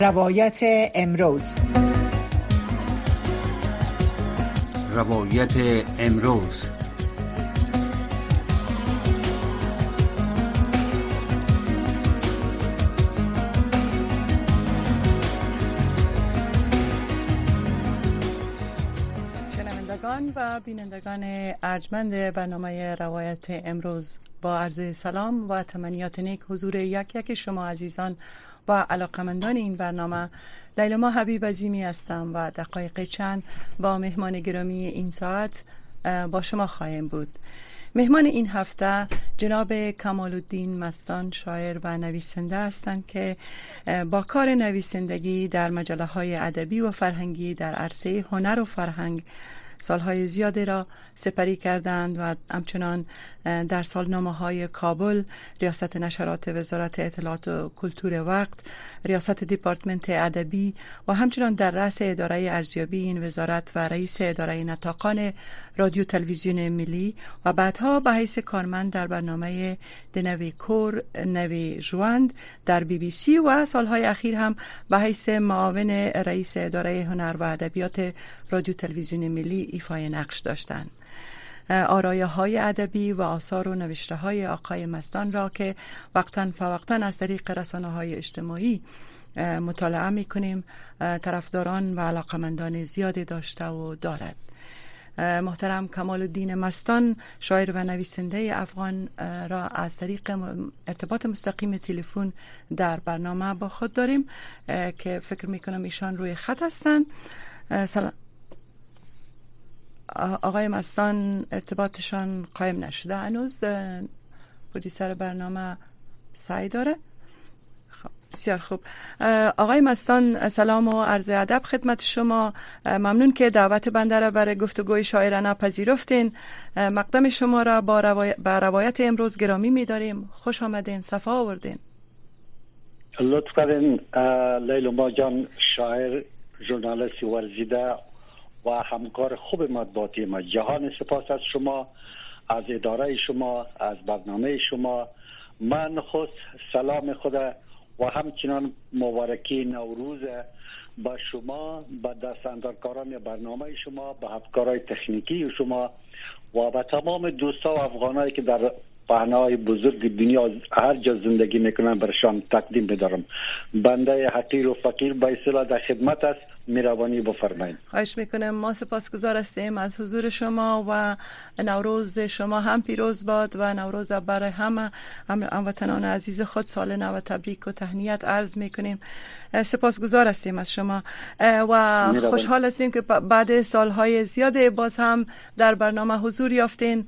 روایت امروز. روایت امروز. شنوندگان و بینندگان ارجمند برنامه روایت امروز با عرض سلام و تمنیات نیک حضور یک یک شما عزیزان و علاقمندان این برنامه لیلما حبیب عظیمی هستم و دقایق چند با مهمان گرامی این ساعت با شما خواهیم بود. مهمان این هفته جناب کمال الدین مستان شاعر و نویسنده هستند که با کار نویسندگی در مجله های ادبی و فرهنگی در عرصه هنر و فرهنگ سالهای زیادی را سپری کردند و همچنان در سالنامه های کابل ریاست نشرات وزارت اطلاعات و کلتور وقت ریاست دیپارتمنت ادبی و همچنان در رأس اداره ارزیابی این وزارت و رئیس اداره نتاقان رادیو تلویزیون ملی و بعدها به حیث کارمند در برنامه د نوی کور نوی ژوند در بی بی سی و سالهای اخیر هم به حیث معاون رئیس اداره هنر و ادبیات رادیو تلویزیون ملی ایفای نقش داشتند. آرایه های ادبی و آثار و نوشته های آقای مستان را که وقتا فوقتا از طریق رسانه های اجتماعی مطالعه می کنیم طرفداران و علاقمندان زیادی داشته و دارد. محترم کمال الدین مستان شاعر و نویسنده افغان را از طریق ارتباط مستقیم تلفن در برنامه با خود داریم که فکر می کنم ایشان روی خط هستند. سلام. آقای مستان ارتباطشان قایم نشده. هنوز پروڈیوسر برنامه سعی داره؟ خب بسیار خوب. آقای مستان سلام و عرض ادب خدمت شما. ممنون که دعوت بنده را برای گفتگوی شاعرانه پذیرفتین. مقدم شما را با روایت امروز گرامی میداریم. خوش آمدین صفا آوردین. لطف کردین لیلو جان شاعر ژورنالیست ورزیده و همکار خوب مطبوعاتی ما جهان سپاس از شما از اداره شما از برنامه شما. من خود سلام خود و همچنان مبارکی نوروز به شما به دستاندرکاران برنامه شما به همکارای تکنیکی شما و به تمام دوستا و افغانایی که در پهنای بزرگ دنیا هر جا زندگی می‌کنن برشان تقدیم بدارم. بنده حقیر و فقیر به اصطلاح در خدمت است. میروانی بفرمایید. خواهش می‌کنم. ما سپاسگزار هستیم از حضور شما و نوروز شما هم پیروز باد و نوروز برای همه. هموطنان عزیز خود سال نو تبریک و تهنیت عرض می‌کنیم. سپاسگزار هستیم از شما. و خوشحال هستیم که بعد سالهای زیاد باز هم در برنامه حضور یافتین.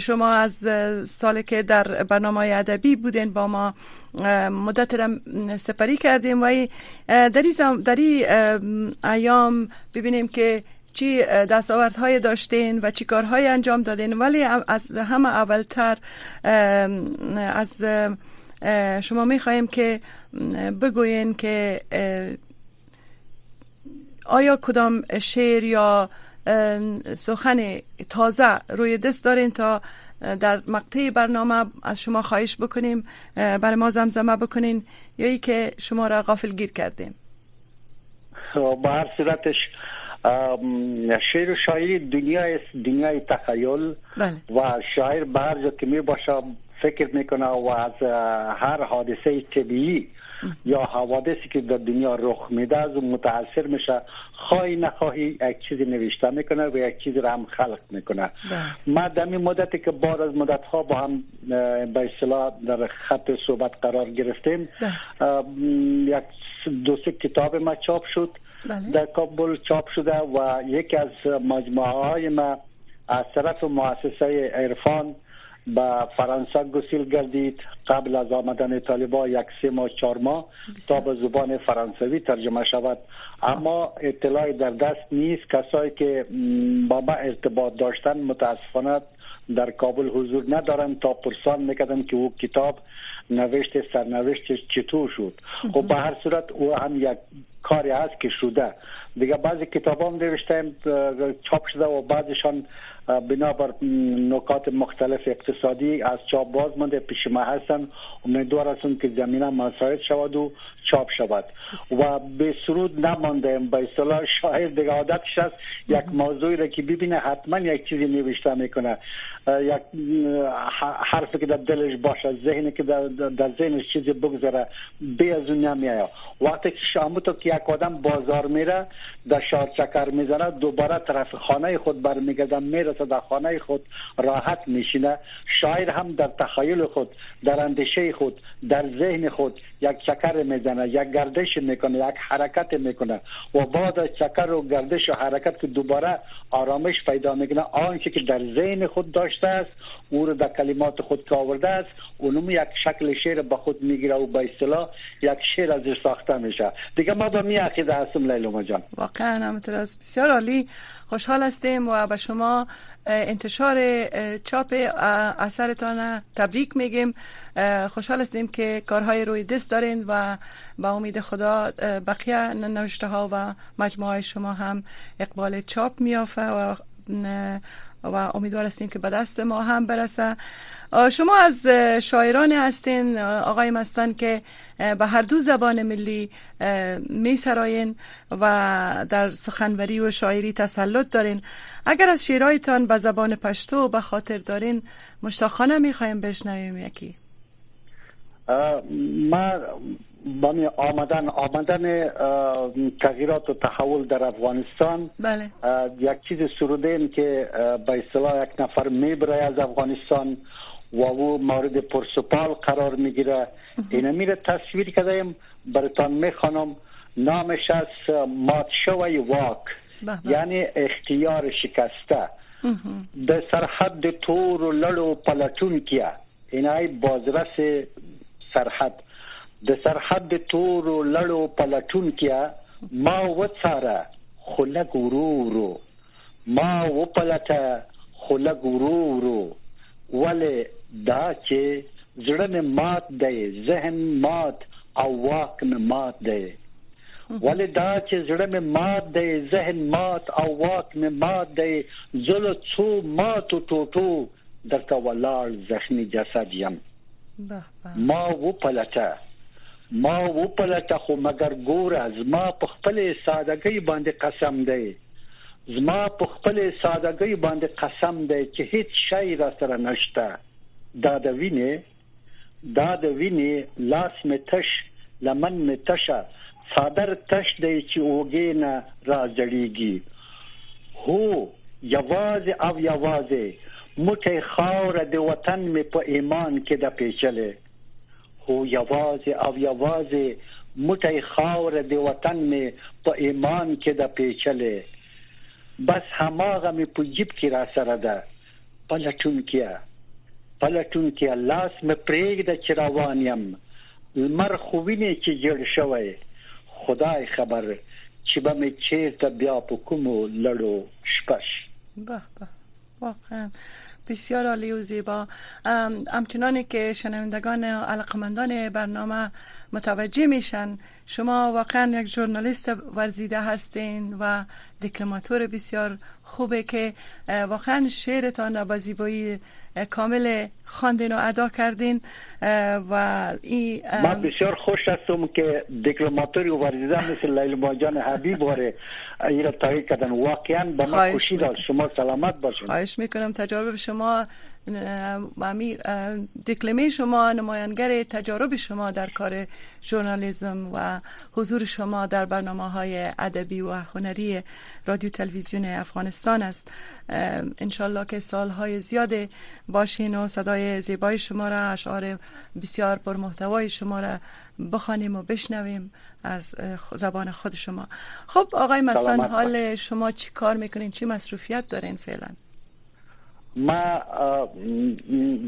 شما از سالی که در برنامه ادبی بودین با ما مدت را سپری کردیم و در این ایام ببینیم که چی دستاوردهای داشتین و چی کارهای انجام دادین. ولی از همه اولتر از شما می خواهیم که بگوین که آیا کدام شعر یا سخن تازه روی دست دارین تا در مقطع برنامه از شما خواهش بکنیم برای ما زمزمه بکنین یا ای که شما را غافل گیر کردیم با هر صورتش شعر و شاعری دنیا است دنیای تخیل بله. و شاعر به هر جا که می باشه فکر می‌کنه و از هر حادثه طبیعی یا حوادثی که در دنیا رخ میده از متاثر میشه خواهی نخواهی یک چیزی نوشته می‌کنه و یک چیزی را هم خلق می‌کنه بله. ما در این مدتی که بعد از مدت ها با هم به اصطلاح در خط صحبت قرار گرفتیم بله. یک دو سه کتاب ما چاپ شد بله. در کابل چاپ شده و یکی از مجموعه های ما از طرف مؤسسه عرفان به فرانسه گسیل گردید قبل از آمدن طالبا یک سه ماه چهار ماه تا به زبان فرانسوی ترجمه شود. اما اطلاعی در دست نیست. کسایی که با ما ارتباط داشتن متاسفانه در کابل حضور ندارن تا پرسان می‌کردن که او کتاب نوشت سرنوشتش چطور شد. خب به هر صورت او هم یک کاری هست که شده. دیگه بعضی کتاب هم نوشتم چاپ شده و بعضشان بنابر نکات مختلف اقتصادی از چاپ باز مانده پیش ما هستن. امیدوار هستم که زمینه مساعد شود و چاپ شود. و به سرود نمانده به اصطلاح شاعر دیگه عادتش است. یک موضوعی را که ببینه حتما یک چیزی نوشته می‌کنه. یک حرفی که در دلش باشه ذهنی که در, در ذهنش چیزی بگذاره بی از اون نمیایه وقتی که شامو تو که یک آدم بازار میره در شار چکر می‌زنه دوباره طرف خانه خود برمیگرده می‌رسه در خانه خود راحت میشینه. شاعر هم در تخیل خود در اندیشه خود در ذهن خود یک چکر می‌زنه یک گردش می‌کنه یک حرکت می‌کنه و بعد چکر و گردش و حرکت که دوباره آرامش پیدا می‌کنه آنچه که در ذهن خود داشته است او رو در کلمات خود که آورده است اونم یک شکل شعر به خود می‌گیره و به اصطلاح یک شعر ازش ساخته میشه. دیگه ما به می عقیده هستم لیلا جان. واقعا همینطور بسیار عالی. خوشحال هستیم و به شما انتشار چاپ اثرتان تبریک میگیم. خوشحال هستیم که کارهای روی دست دارین و با امید خدا بقیه نوشته ها و مجموعه شما هم اقبال چاپ میافه و و امیدوار هستیم که به دست ما هم برسه. شما از شاعران هستین آقای مستان که به هر دو زبان ملی می سراین و در سخنوری و شاعری تسلط دارین. اگر از شعرهایتان به زبان پشتو به خاطر دارین مشتاقانه می خواهیم بشنویم یکی. ما با آمدن آمدن تغییرات و تحول در افغانستان. بله. یک چیز سروده که به اصطلاح یک نفر می‌بره از افغانستان و او مورد پرسپال قرار می‌گیره. اینه میره تصویر کردیم. برتان می‌خوانم. نامش از مات شوی واک یعنی اختیار شکسته. در سرحد تور و لړ و پلټون کیا اینای بازرس سرحد. د سرحد تور و لړ و پلټون کیا ما وڅاره خلک ورورو ما وپلټه خلک ورورو ولې دا چې زړه مې مات دی ذهن مات او واک مې مات دی. ولې دا چې زړه مې مات دی ذهن مات او واک مې مات دی زله څو مات ټوټو درته ولاړ زخمی جسد یم. ما و پلټه ما و پلټه خو مگر ګور از ما په خپل سادهګۍ باندې قسم دی. زما په خپل سادهګۍ باندې قسم دی چې هیڅ شی را سره نشته. دا د وینې دا د وینې لاس می تش لمن می تشه. صادر تش دی چې اوګینا را جړیږي هو یواز او یواز موټه خاور د وطن می په ایمان کې د پیچلې هو یواز او یواز موټه خاور د وطن می په ایمان کې د پیچلې. بس هماغه می په جیب کې را سره ده. پلټون کیا پلټون کې لاس مې پرېږده چې روان یم. لمر خو ویني چې جوړ شوی. خدای خبر چې به مې چیرته بیا په کومو لړو شپش به به واقعا بسیار عالی و زیبا. همچنانی که شنوندگان علاقمندان برنامه متوجه میشن شما واقعا یک ژورنالیست ورزیده هستین و دیپلماتور بسیار خوبه که واقعا شعرتان با زیبایی کامل خواندین و ادا کردین. و این من بسیار خوش هستم که دیپلماتوری و ورزیده مثل لیل ماجان حبیب واره ایرا تایید کردن. واقعا به من خوشی داد. شما سلامت باشین. خواهش می‌کنم. تجارب شما امی دکلمه شما نماینگر تجارب شما در کار ژورنالیسم و حضور شما در برنامه های ادبی و هنری رادیو تلویزیون افغانستان است. انشالله که سالهای زیاد باشین و صدای زیبای شما را اشعار بسیار محتوای شما را بخوانیم و بشنویم از زبان خود شما. خب آقای مثلا حال شما چی کار می‌کنین؟ چی مصروفیت دارین فعلا؟ ما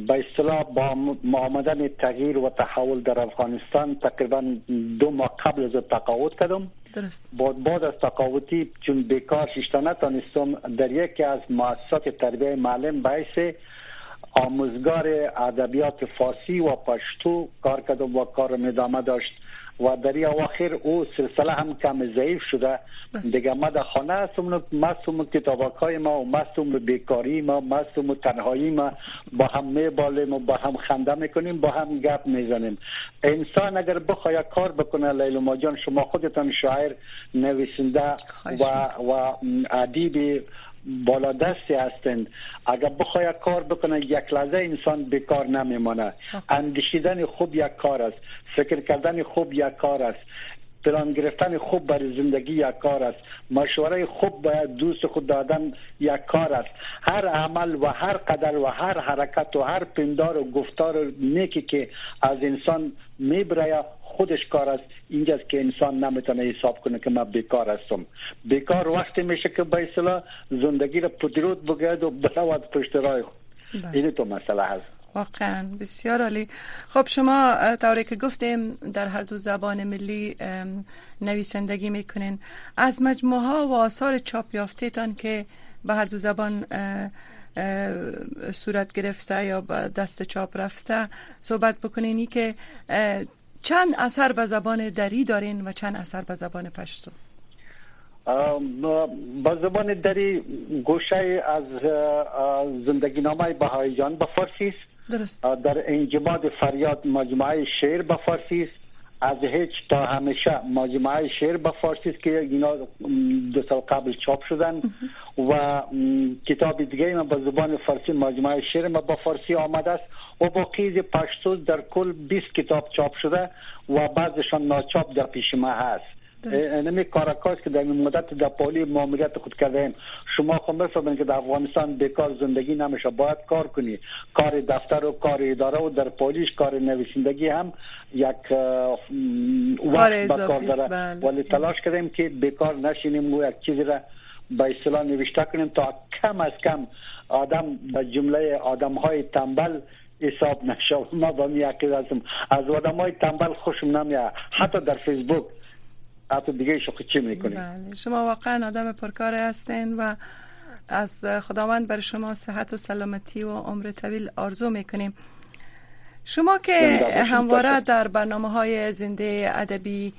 به اصطلاح با آمدن تغییر و تحول در افغانستان تقریبا دو ماه قبل از تقاعد کردم. درست. بعد بعد از تقاعدی چون بیکار شیشته نتانستم در یکی از مؤسسات تربیه معلم باعث آموزگار ادبیات فارسی و پشتو کار کردم و کار ادامه داشت. و در اواخر او سلسله هم کم ضعیف شده. دیگه ما در خانه هستم مستم کتابک های ما و مستم بیکاری ما مستم تنهایی ما. با هم میبالیم و با هم خنده می‌کنیم با هم گپ می‌زنیم. انسان اگر بخواد کار بکنه لیل ماجان شما خودتان شاعر نویسنده و و ادیب بالا دستی هستند. اگر بخواد کار بکنه یک لحظه انسان بیکار نمیمانه اندیشیدن خوب یک کار است. فکر کردن خوب یک کار است. پلان گرفتن خوب برای زندگی یک کار است. مشوره خوب به دوست خود دادن یک کار است. هر عمل و هر قدر و هر حرکت و هر پندار و گفتار نیکی که از انسان می‌بره خودش کار است. اینجاست که انسان نمی‌تونه حساب کنه که من بیکار هستم. بیکار وقتی میشه که به اصطلاح زندگی را پدرود بگید و بلواد پشت راه بله. این تو مسئله هست واقعا بسیار عالی. خب شما طوری که گفتیم در هر دو زبان ملی نویسندگی می‌کنین. از مجموعه ها و آثار چاپ یافتهتان که به هر دو زبان صورت گرفته یا به دست چاپ رفته صحبت بکنین. که چند اثر به زبان دری دارین و چند اثر به زبان پشتو؟ با زبان دری گوشه از زندگی نامه بهایی جان به فارسی است. در انجماد فریاد مجموعه شعر به فارسی است از هیچ تا همیشه مجموعه شعر به فارسی است که اینا دو سال قبل چاپ شدن و کتاب دیگه ما به زبان فارسی مجموعه شعر ما به فارسی آمده است و باقی پشتو در کل 20 کتاب چاپ شده و بعضشان ناچاپ در پیش ما هست. نمی کارکاست که در این مدت در پالی معاملیت خود کردیم شما خود بفهمید که در افغانستان بیکار زندگی نمیشه باید کار کنی. کار دفتر و کار اداره و در پالیش کار نویسندگی هم یک وقت کار داره. بله. ولی تلاش کردیم که بیکار نشینیم و یک چیزی را به اصطلاح نوشته کنیم تا کم از کم آدم به جمله آدم های تنبل حساب نشه. ما با می هستم از آدم های تنبل خوشم نمیاد. حتی در فیسبوک حتی دیگه شو چی می‌کنیم. بله. شما واقعا آدم پرکار هستین و از خداوند بر شما صحت و سلامتی و عمر طویل آرزو می‌کنیم. شما که همواره در برنامه های زنده ادبی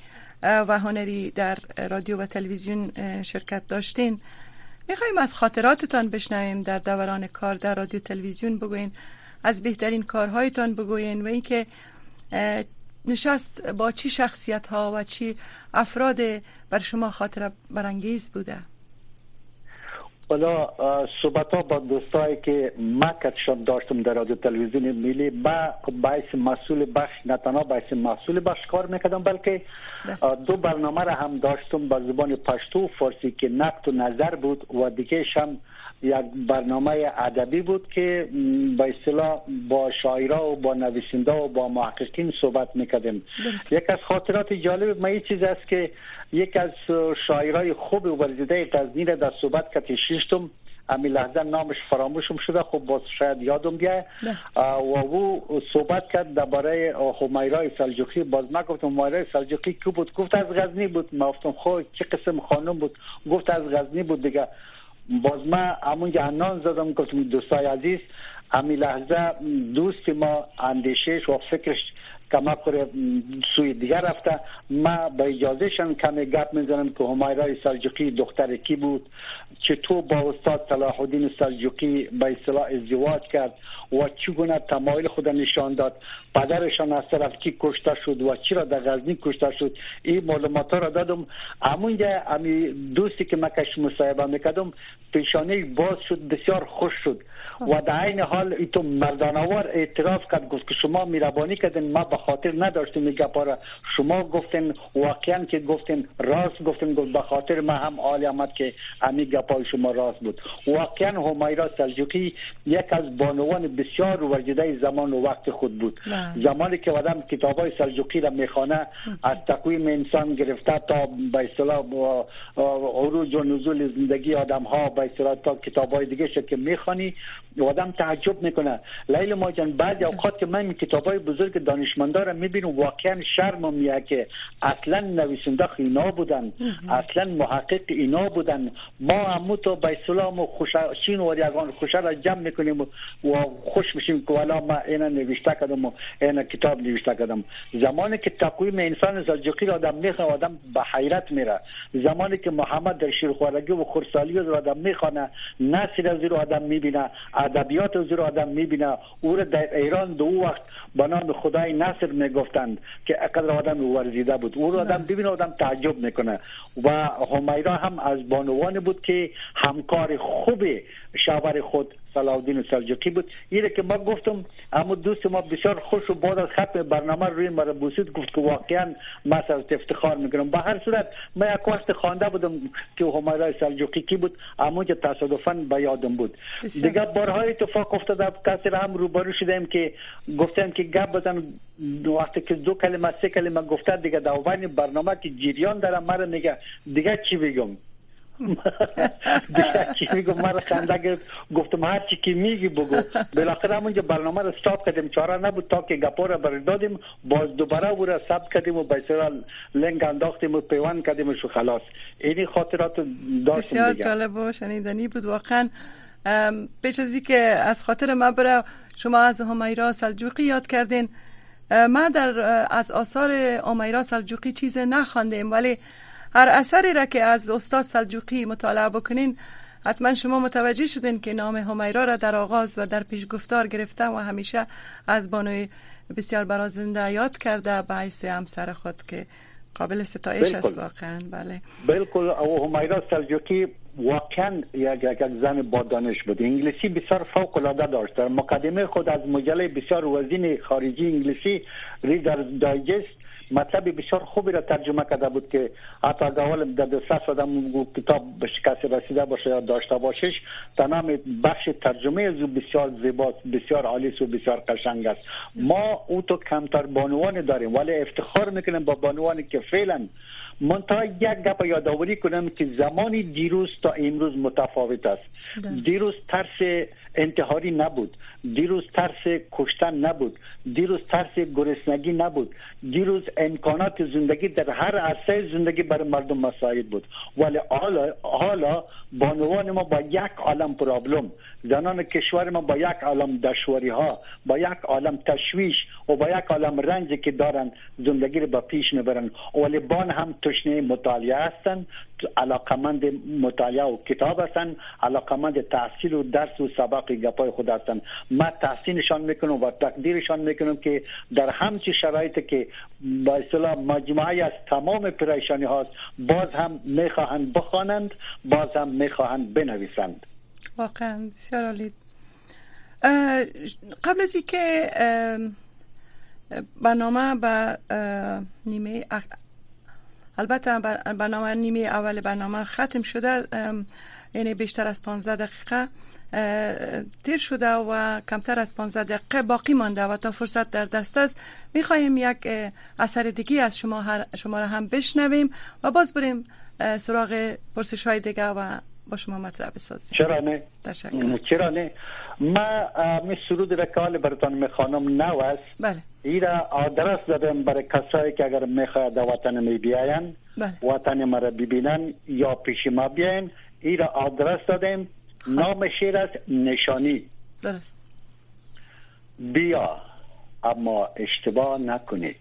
و هنری در رادیو و تلویزیون شرکت داشتین می‌خوایم از خاطراتتان بشنویم. در دوران کار در رادیو تلویزیون بگوین. از بهترین کارهایتان بگوین. و اینکه نشست با چی شخصیت ها و چی افراد بر شما خاطر برانگیز بوده؟ حالا صحبت ها با دوستایی که مکتشان داشتم در رادیو تلویزیون ملی با باعث مسئول بخش نه تنها باعث مسئول بخش کار می‌کردم بلکه دو برنامه را هم داشتم با زبان پشتو و فارسی که نقد و نظر بود و دیگه هم یک برنامه ادبی بود که به اصطلاح با شاعرها و با نویسنده و با محققین صحبت می‌کردیم. یک از خاطرات جالب ما چیز است که یک از شاعرای خوب ورزیده غزنی در صحبت که شیشتم امی لحظه نامش فراموشم شده. خب باز شاید یادم بیه. و او صحبت کرد درباره همیرای سلجوقی. باز ما گفتم همیرای سلجوقی کی بود؟ گفت از غزنی بود. ما گفتم خب چه قسم خانم بود؟ گفت از غزنی بود دیگه. باز ما همون جهنان زدم گفتم دوستای عزیز امی لحظه دوست ما اندیشش و فکرش کما کره سوی دیگر رفته. ما به اجازهشان کمی گپ می‌زنم که همیرای سلجوقی دختر کی بود چطور با استاد صلاح الدین سلجوقی به اصطلاح ازدواج کرد و چگونه تمایل خود نشان داد. پدرشان از طرف کی کشته شد و چرا در غزنی کشته شد این معلومات را دادم. همونجا امی دوستی که من کش مصاحبه می‌کردم پیشانه باز شد بسیار خوش شد. و در این حال ایتو مردانوار اعتراف کرد گفت که شما میربانی کردین ما به خاطر نداشتیم میگه پارا شما گفتین واقعا که گفتین راست گفتین گفت به خاطر ما هم عالی آمد که امی گپای شما راست بود. واقعا همیرا سلجوقی یک از بانوان بسیار ورجیده زمان و وقت خود بود. زمانی که آدم کتابای سلجوقی را می‌خوانه از تقویم انسان گرفته تا به اصطلاح عروج و نزول زندگی آدم ها به اصطلاح تا کتابای دیگه که می‌خوانی آدم تعجب می‌کنه. لیل ما جان بعضی اوقات که من کتابای بزرگ دانشمند خانده را می‌بینیم واقعا شرم میاد که اصلا نویسنده اینا بودن. اصلا محقق اینا بودن. ما همو تو به اسلام و خوششین و یگان خوشه را جمع می‌کنیم و خوش میشیم که والا ما اینا نوشته کردم و اینا کتاب نوشته کردم. زمانی که تقویم انسان سلجوقی را آدم می‌خواه آدم به حیرت میره. زمانی که محمد در شیرخوارگی و خورسالی را آدم می‌خوانه نصر از رو آدم می‌بینه ادبیات از رو آدم می‌بینه. او را در ایران دو وقت به نام خدای نصر می‌گفتند که اقدر آدم ورزیده بود. او رو آدم ببینه آدم تعجب می‌کنه. و همیرا هم از بانوان بود که همکار خوب شاور خود صلاح سلجوقی بود. اینه که ما گفتم اما دوست ما بسیار خوش و بعد از ختم برنامه روی مرا بوسید گفت که واقعا ما از افتخار می‌کنم. به هر صورت ما یک وقت خوانده بودم که همیرا سلجوقی کی بود اما که تصادفا به یادم بود. دیگه بارهای اتفاق افتاده کسی هم روبرو شدیم که گفتم که گپ بزن. وقتی که دو کلمه سه کلمه گفته دیگه در برنامه که جریان دارم مرا میگه. دیگه چی بگم؟ چی میگم؟ من خنده گفتم هر چی که میگی بگو. بالاخره همونجا برنامه رو استاپ کردیم. چاره نبود. تا که گپا بردادیم باز دوباره او رو ثبت کردیم و به لنگ انداختیم و پیوند کردیم و خلاص. اینی خاطرات داشتیم بسیار جالب و شنیدنی بود. واقعا پیش از که از خاطر من بره شما از همیرا سلجوقی یاد کردین ما در از آثار همیرا سلجوقی چیز نخواندیم. ولی هر اثری را که از استاد سلجوقی مطالعه بکنین حتما شما متوجه شدین که نام همیرا را در آغاز و در پیش گفتار گرفته و همیشه از بانوی بسیار برازنده یاد کرده به حیث همسر خود که قابل ستایش است واقعا. بله. بالکل او همیرا سلجوقی واقعا یک یک زن با دانش بود. انگلیسی بسیار فوق العاده داشت. در مقدمه خود از مجله بسیار وزین خارجی انگلیسی ریدر دایجست مطلب بسیار خوبی را ترجمه کرده بود که حتی اول در دسترس آدم کتاب به کسی رسیده باشه یا داشته باشش. تمام بخش ترجمه از بسیار زیباست بسیار عالی و بسیار قشنگ است. ما او تو کمتر بانوان داریم ولی افتخار می‌کنیم با بانوانی که فعلا منتها یک گپ یادآوری کنم که زمانی دیروز تا امروز متفاوت است. دیروز ترس انتحاری نبود. دیروز ترس کشتن نبود. دیروز ترس گرسنگی نبود. دیروز امکانات زندگی در هر عرصه زندگی برای مردم مساعد بود. ولی حالا حالا بانوان ما با یک عالم پرابلم. زنان کشور ما با یک عالم دشواری ها با یک عالم تشویش و با یک عالم رنج که دارن زندگی رو با پیش می‌برن. ولی بان هم تشنه مطالعه هستن علاقمند مطالعه و کتاب هستن علاقمند تحصیل و درس و سبق گپای خود هستن. ما تحسینشان می‌کنم و تقدیرشان می‌کنم که در همچی شرایط که با اصطلاح مجموعه از تمام پریشانی هاست باز هم می‌خواهند بخوانند باز هم می‌خواهند بنویسند. واقعا بسیار عالی. قبل از اینکه برنامه به نیمه البته برنامه نیمه اول برنامه ختم شده یعنی بیشتر از 15 دقیقه تیر شده و کمتر از 15 دقیقه باقی مانده و تا فرصت در دست است می‌خواهیم یک اثر دیگی از شما, شما را هم بشنویم و باز بریم سراغ پرسش های دیگه و با شما مطلب بسازیم. چرا نه؟ تشکر. چرا نه؟ ما می سرود را که براتان می‌خوانم نو است. بله. ایرا آدرس دادم برای کسایی که اگر می‌خواهد وطن می بیاین بله. وطن ما را ببینن یا پیش ما بیاین ایرا آدرس دادم. خب. نام شیر است نشانی. درست. بیا اما اشتباه نکنی.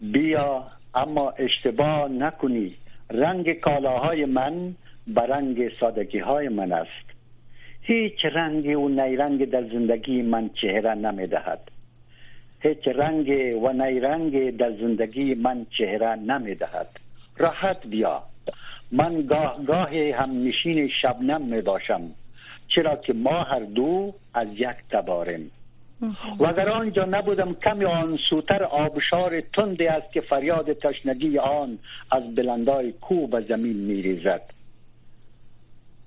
بیا اما اشتباه نکنی. رنگ کالاهای من به رنگ سادگی های من است. هیچ رنگ و نیرنگ در زندگی من چهره نمی دهد هیچ رنگ و نیرنگ در زندگی من چهره نمی دهد راحت بیا. من گاه گاهی هم نشین شبنم می باشم چرا که ما هر دو از یک تباریم. و اگر آنجا نبودم کمی آن سوتر آبشار تندی است که فریاد تشنگی آن از بلندای کو به زمین میریزد.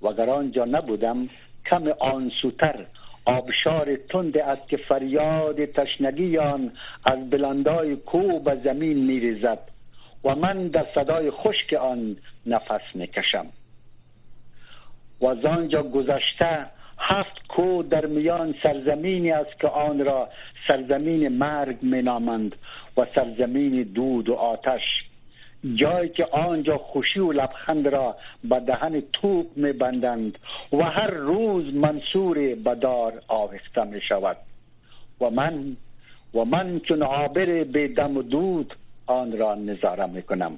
و اگر آنجا نبودم کم آن سوتر آبشار تند است که فریاد تشنگی آن از بلندای کو به زمین میریزد و من در صدای خشک آن نفس می‌کشم. و از آنجا گذشته هفت کو در میان سرزمینی است که آن را سرزمین مرگ مینامند و سرزمین دود و آتش جایی که آنجا خوشی و لبخند را به دهن توپ میبندند و هر روز منصور بدار آویخته می شود و من و من چون عابر به دم و دود آن را نظاره می کنم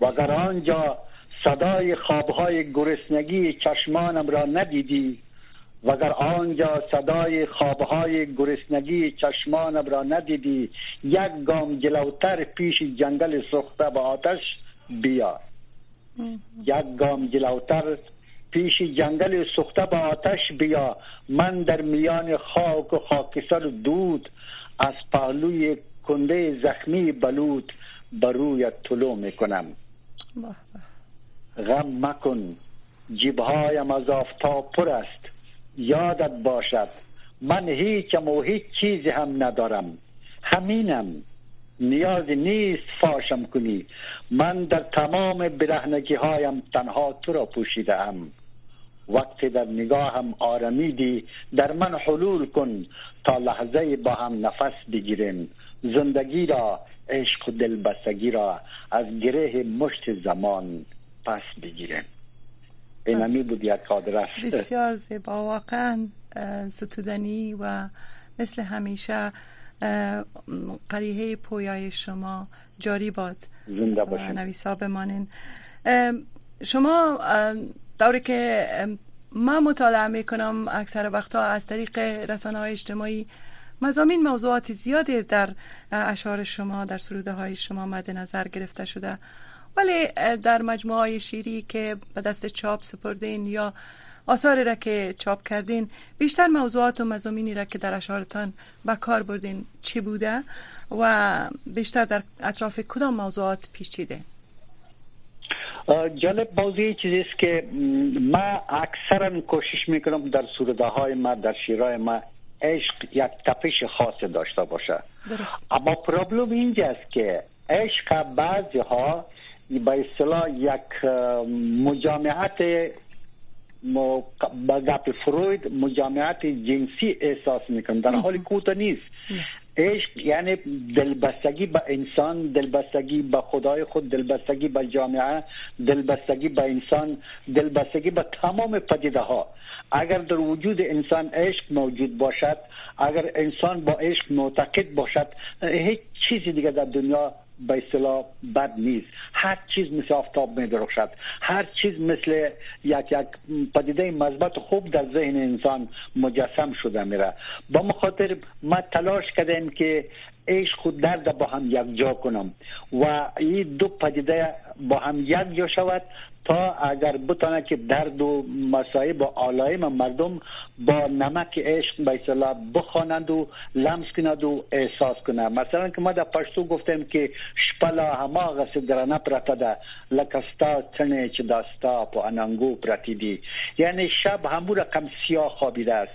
و اگر آنجا صدای خوابهای گرسنگی چشمانم را ندیدی و اگر آنجا صدای خوابهای گرسنگی چشمانم را ندیدی یک گام جلوتر پیش جنگل سوخته به آتش بیا. یک گام جلوتر پیش جنگل سوخته به آتش بیا. من در میان خاک و خاکستر دود از پهلوی کنده زخمی بلود بر رویت طلوع می‌کنم. غم مکن جیبهایم از آفتاب پر است. یادت باشد. من هیچم و هیچ چیزی هم ندارم. همینم. نیازی نیست فاشم کنی. من در تمام برهنگی هایم تنها تو را پوشیده ام وقتی در نگاهم آرمیدی در من حلول کن تا لحظه با هم نفس بگیریم. زندگی را عشق و دلبستگی را از گره مشت زمان پس بگیریم. اینمی بود یک قادر بسیار زیبا. واقعا ستودنی و مثل همیشه قریه پویای شما جاری باد زنده باشین. نویسا بمانین. شما دوری که ما مطالعه می‌کنم اکثر وقتا از طریق رسانه های اجتماعی. مزامین موضوعات زیادی در اشعار شما در سروده های شما مد نظر گرفته شده. ولی در مجموعه های شیری که به دست چاپ سپردین یا آثاری را که چاپ کردین بیشتر موضوعات و مزامینی را که در اشعارتان به کار بردین چی بوده و بیشتر در اطراف کدام موضوعات پیچیده جالب موضوعی چیزی است که ما اکثرا کوشش می‌کنم در سروده های ما در شیرهای ما عشق یک تپش خاص داشته باشه درست. اما پرابلم اینجاست که عشق بعضی ها به اصطلاح یک مجامعت با گپ فروید مجامعت جنسی احساس می‌کنم. در حالی کوتا نیست. عشق یعنی دلبستگی به انسان دلبستگی به خدای خود دلبستگی به جامعه دلبستگی به انسان دلبستگی به تمام پدیده ها اگر در وجود انسان عشق موجود باشد اگر انسان با عشق معتقد باشد هیچ چیزی دیگه در دنیا به اصطلاح بد نیست. هر چیز مثل آفتاب می درخشد. هر چیز مثل یک یک پدیده مثبت خوب در ذهن انسان مجسم شده میره. با مخاطر ما تلاش کردیم که عشق خود درد با هم یک جا کنم و این دو پدیده با هم یک جا شود. تا اگر بتانه که درد و مسایب و آلایم مردم با نمک عشق به اصطلاح بخوانند و لمس کنند و احساس کنند. مثلا که ما در پشتو گفتیم که شپلا هماغه سدرانه پرته ده لکستا تنه چه داستا پا انانگو پرتی دی یعنی شب همو رقم سیاه خوابیده است.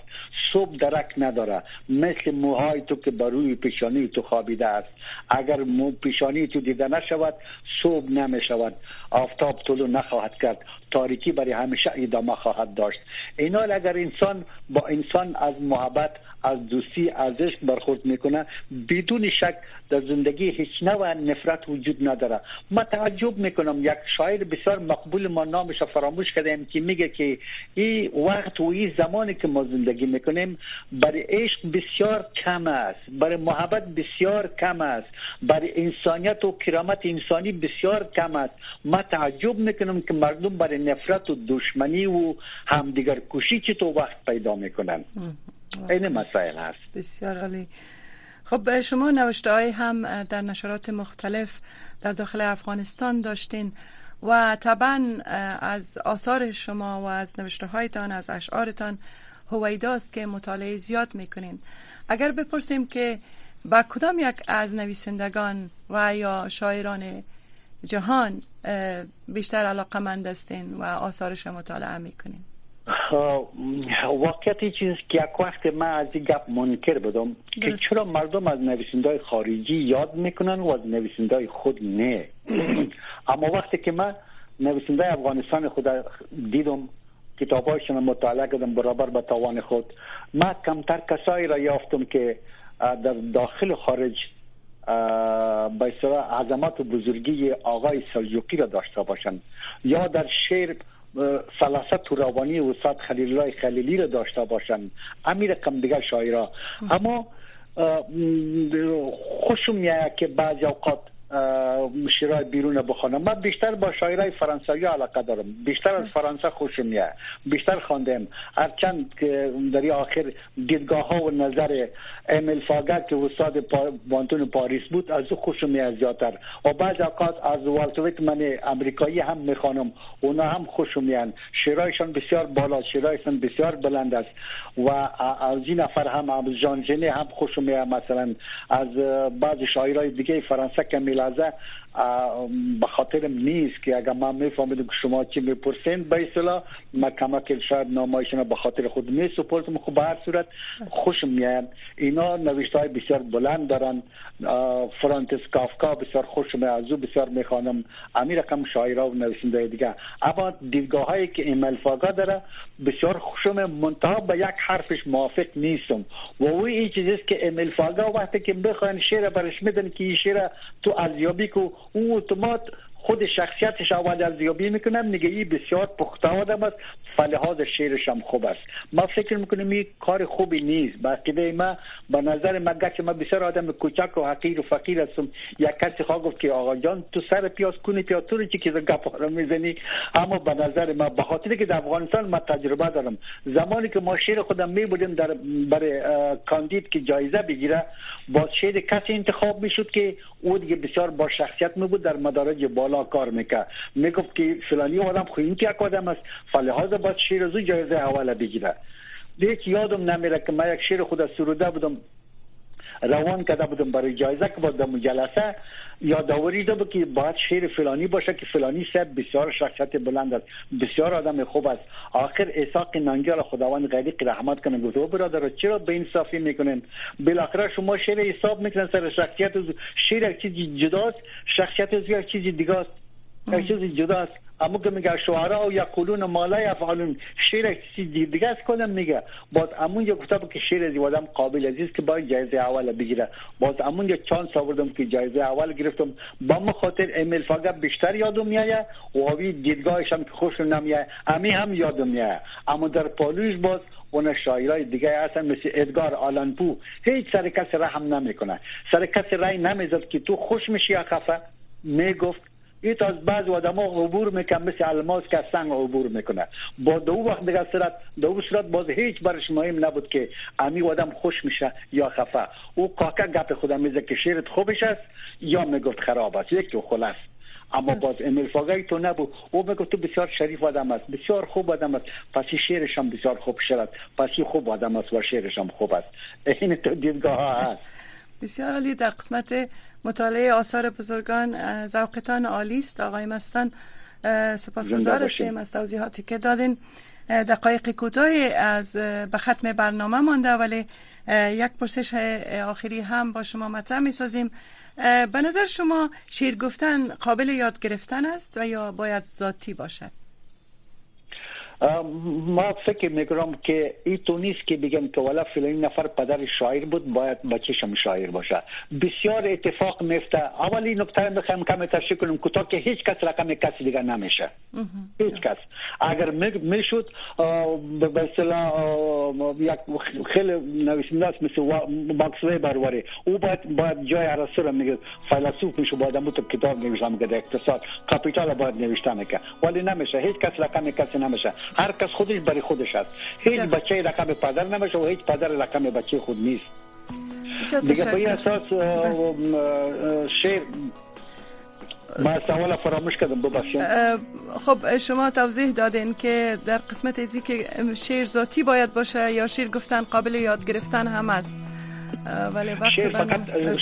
صبح درک نداره. مثل موهای تو که بر پیشانی تو خوابیده است. اگر مو پیشانی تو دیده نشود صبح نمی شود. آفتاب طلو نخواهد کرد تاریکی برای همیشه ادامه خواهد داشت. اینا اگر انسان با انسان از محبت از دوستی از عشق برخورد می‌کنه بدون شک در زندگی هیچ نوع نفرت وجود نداره. ما تعجب می‌کنم یک شاعر بسیار مقبول ما نامش فراموش کردیم که میگه که این وقت و این زمانی که ما زندگی می‌کنیم برای عشق بسیار کم است برای محبت بسیار کم است برای انسانیت و کرامت انسانی بسیار کم است. ما تعجب می‌کنم که مردم برای نفرت و دشمنی و همدیگر کشی چطور وقت پیدا می‌کنن. این مسائل هست. بسیار عالی. خب شما نوشته های هم در نشرات مختلف در داخل افغانستان داشتین و طبعا از آثار شما و از نوشته هایتان از اشعارتان هویداست که مطالعه زیاد می‌کنین. اگر بپرسیم که با کدام یک از نویسندگان و یا شاعران جهان بیشتر علاقه مند هستین و آثارش مطالعه می‌کنین. واقعیت چیز که یک وقت من از این گپ منکر بدم که چرا مردم از نویسنده خارجی یاد می‌کنن و از نویسنده خود نه؟ اما وقتی که من نویسنده افغانستان خود دیدم کتابایشون مطالعه کردم برابر به توان خود ما کمتر کسایی را یافتم که در داخل خارج به عظمت و بزرگی آقای سلجوقی را داشته باشند یا در شعر توراوانی و استاد خلیل الله خلیلی را داشته باشند امیر کم دیگر شاعرها اما خوشم میاد که بعضی اوقات شعرهای بیرون بخوانم من بیشتر با شاعرای فرانسوی علاقه دارم. بیشتر از فرانسه خوشم میاد. بیشتر خواندم. هرچند که در آخر دیدگاه ها و نظر امیل فاگر که استاد بانتون پاریس بود از او خوشم میاد زیادتر. و بعض اوقات از والتویت من امریکایی هم می‌خوانم. اونا هم خوشم میاد. شعرهایشان بسیار بالا شعرهایشان بسیار بلند است. و از این نفر هم از جان هم خوشم میاد. مثلا از بعض شاعرای دیگه فرانسه که لحظه به خاطرم نیست که اگر من میفهمیدم که شما چی می‌پرسین به اصطلاح من کمک شاید نامایشون به خاطر خود میسپرتم خب به هر صورت خوشم میاد. اینا نوشته های بسیار بلند دارن. فرانتس کافکا بسیار خوشم از بسیار می‌خوانم. امیر کم شاعرها و نویسنده دیگه اما دیدگاه هایی که ایمل فاگا داره بسیار خوشم منتها به یک حرفش موافق نیستم. و او این چیزیست که ایمل فاگا وقتی که بخواین شعر برش میدن که این شعر تو ارزیابی کو او اتومات خود شخصیتش اول ارزیابی می‌کنم. این بسیار پخته آدم است. فلحاظ شعرش هم خوب است. ما فکر می‌کنم این کار خوبی نیست. با عقیده ما به نظر ما که ما بسیار آدم کوچک و حقیر و فقیر هستم. یک کسی خواه گفت که آقا جان تو سر پیاز کنی پیاز تو چی که گپ رو می‌زنی. اما به نظر ما به که در افغانستان ما تجربه دارم. زمانی که ما شعر خودم می بودیم در برای کاندید که جایزه بگیره با شعر کسی انتخاب می‌شد که او دیگه بسیار با شخصیت می بود در مدارج بالا کار می‌کرد. می‌گفت که فلانی آدم خو این که آدم است؟ فلحاظ باید شیر از جایزه اول بگیره. دیگه یادم نمیره که من یک شیر خود سروده بودم. روان کرده بودم برای جایزه که با مجلسه یادآوری ده که باید شعر فلانی باشه که فلانی صاحب بسیار شخصیت بلند است. بسیار آدم خوب است. آخر اساق نانگیال خداوند غریق رحمت کنه. گفت برادر چرا به انصافی می‌کنن بالاخره شما شعر حساب می‌کنن سر شخصیت شعر یک چیز جداست. شخصیت یک چیز دیگه است. یک چیز جداست. اما که میگه شعرا و یقولون ما لا یفعلون. شعر چیز دیگه است کنم میگه. باز امون یه گفته که شعر از آدم قابل عزیز که باید جایزه اول بگیره. باز امون یه چانس آوردم که جایزه اول گرفتم. با مخاطر امیل فقط بیشتر یادم میایه و اوی دیدگاهش هم که خوش نمیایه امی هم یادم میایه اما در پالوش باز اون شاعرای دیگه هستن مثل ادگار آلانپو. هیچ سر کسی رحم نمی‌کنه. سر کسی رای نمی‌زد که تو خوش میشی یا خفه. می‌گفت ایت از بعض آدم ها عبور می‌کنه مثل الماس که سنگ عبور می‌کنه. با دو وقت دیگه صورت دو صورت باز هیچ برش مهم نبود که امی آدم خوش میشه یا خفه. او کاکا گپ خودم میزه که شیرت خوبش است یا می‌گفت خراب است. یک تو خلاص. اما باز امیل فاگای تو نبود. او می‌گفت تو بسیار شریف آدم است. بسیار خوب آدم است. پس شعرش هم بسیار خوب شد پس خوب آدم است و شعرش هم خوب است. این تو دیدگاه هست. بسیار عالی. در قسمت مطالعه آثار بزرگان ذوقتان عالی است. آقای مستان سپاسگزار هستیم از توضیحاتی که دادین دقایق کوتاهی از به ختم برنامه مانده ولی یک پرسش آخری هم با شما مطرح می سازیم به نظر شما شیر گفتن قابل یاد گرفتن است و یا باید ذاتی باشد؟ ما فکر می‌کنم که این تو نیست که بگم که والا فلانی نفر پدر شاعر بود باید بچه‌شم شاعر باشه بسیار اتفاق میفته اولی نکته می‌خوام کم تشریح کنم کوتاه که هیچ کس رقم کسی دیگه نمیشه هیچ کس اگر می‌شد به اصطلاح یک خیلی نویسنده است مثل ماکس وبر او باید باید جای ارسطو رو میگه فیلسوف میشه باید تو کتاب نوشته میگه اقتصاد کاپیتال باید نوشته میگه ولی نمیشه هیچ کس رقم کسی نمیشه هر کس خودش برای خودش است هیچ بچه رقم پدر نمیشه و هیچ پدر رقم بچه خود نیست. دیگه به اساس شعر ما سوال فراموش کردم ببخشید خب شما توضیح دادین که در قسمت ازی که شعر ذاتی باید باشه یا شعر گفتن قابل یاد گرفتن هم است. ولی شعر فقط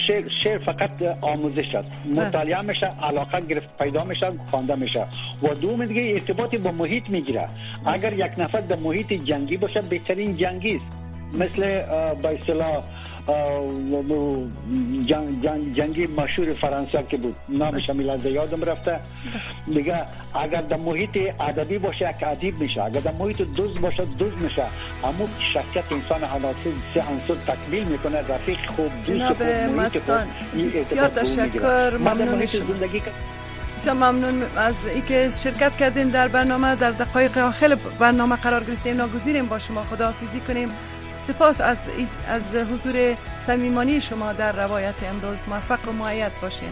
شعر, شعر فقط آموزش است. مطالعه میشه علاقه گرفت پیدا میشه خوانده میشه. و دوم دیگه ارتباطی با محیط می‌گیره. اگر یک نفر در محیط جنگی باشه بهترین جنگی است. مثل به اصطلاح جنگ جنگ جنگی مشهور فرانسه که بود. نامش هم یادم رفته دیگه اگر در محیط ادبی باشه یک ادیب میشه اگر در محیط دوست باشه دوست میشه. اما شخصیت انسان عناصر سه عنصر تکمیل می‌کنه. رفیق خوب دوست خوب مستان بسیار تشکر ممنون بسیار ممنون از اینکه شرکت کردین در برنامه. در دقایق آخر برنامه قرار گرفتیم. ناگزیریم. با شما خداحافظی کنیم. سپاس از, از حضور صمیمانی شما در روایت امروز. موفق و معید باشین.